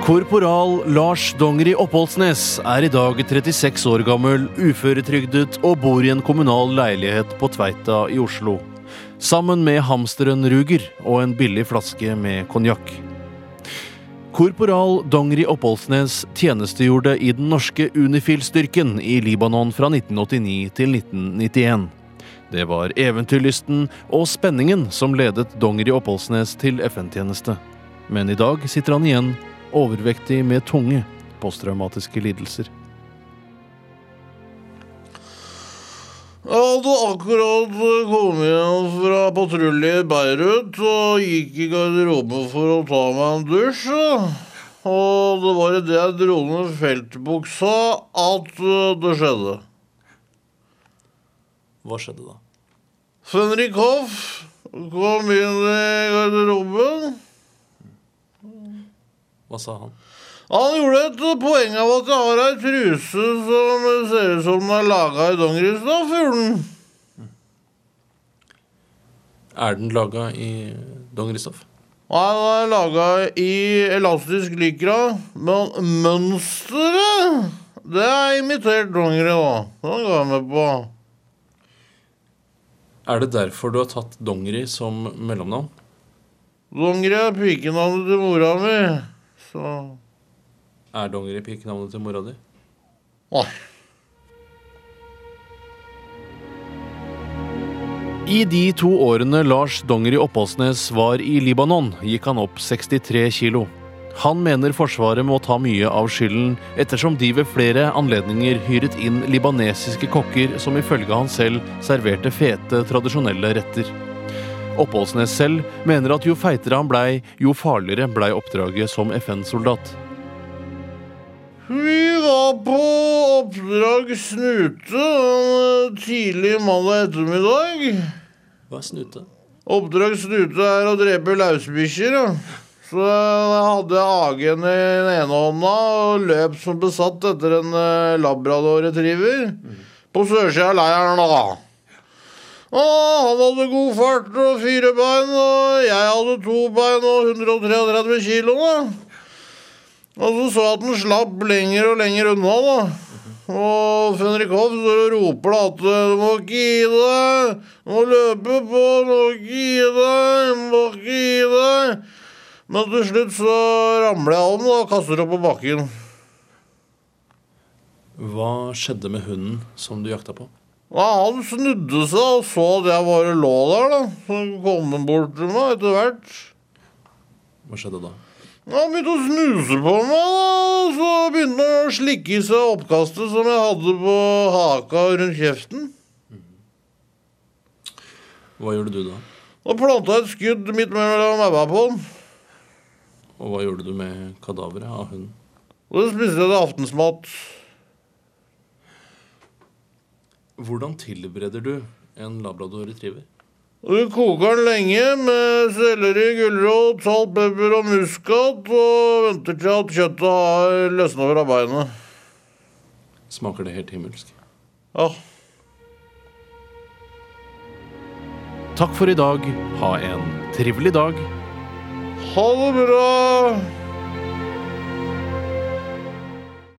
Korporal Lars Dongeri Oppholdsnes er i dag 36 år gammel, uføretrygdet og bor i en kommunal leilighet på Tveita i Oslo. Sammen med hamsteren Ruger og en billig flaske med konjakk. Korporal Dongeri Oppholdsnes tjenestegjorde i den norske Unifil-styrken i Libanon fra 1989 til 1991. Det var eventyrlysten og spenningen som ledet Dongeri Oppholdsnes til FN-tjeneste. Men i dag sitter han igjen overvektig med tunge posttraumatiske lidelser. Jeg hadde akkurat kommet hjem fra patrulje i Beirut og gikk i garderoben for å ta meg en dusj. Og det var idet jeg dro ned feltbuksa at det skjedde. Hva skjedde da? Fenrik Hoff kom inn i garderoben. Sa han? Han gjorde et poeng av at jeg har ei truse som ser ut som den er laga i dongeristoff. gjorde den. Er den laga i dongeristoff? Nei, den er laga i elastisk lykra, men mønsteret det er imitert dongeri, da. Den går jeg med på. Er det derfor du har tatt dongeri som mellomnavn? Dongeri er pikenavnet til mora mi, så Er dongeri pikenavnet til mora di? Nei. I de to årene Lars Dongeri Oppholdsnes var i Libanon, gikk han opp 63 kilo. Han mener Forsvaret må ta mye av skylden, ettersom de ved flere anledninger hyret inn libanesiske kokker som ifølge han selv serverte fete, tradisjonelle retter. Oppholdsnes selv mener at jo feitere han blei, jo farligere blei oppdraget som FN-soldat. Vi var på oppdrag Snute en tidlig mandag ettermiddag. Hva er snute? Oppdrag Snute er å drepe lausbikkjer. Ja. Så jeg hadde Agen i den ene hånda og løp som besatt etter en eh, labrador retriever på sørsida av leiren. da. Han hadde god fart og fire bein, og jeg hadde to bein og 133 kilo. da. Og så så jeg at han slapp lenger og lenger unna, da. Og Fenrik Hoff står og roper at du må ikke gi deg, du må løpe på, du må ikke gi deg, du må ikke gi deg. Men til slutt så ramler jeg om og kaster opp på bakken. Hva skjedde med hunden som du jakta på? Ja, han snudde seg og så at jeg bare lå der, da. Så kom han bort til meg etter hvert. Hva skjedde da? Han begynte å snuse på meg, da. Så begynte han å slikke i seg oppkastet som jeg hadde på haka rundt kjeften. Hva gjorde du da? Da planta jeg et skudd midt mellom øynene på han. Og hva gjorde du med kadaveret av hunden? Da spiste jeg det aftensmat. Hvordan tilbereder du en labrador retriever? Du koker den lenge med selleri, gulrot, salt, pepper og muskat, og venter til at kjøttet har løsna fra beinet. Smaker det helt himmelsk? Ja. Takk for i dag. Ha en trivelig dag. Ha det bra!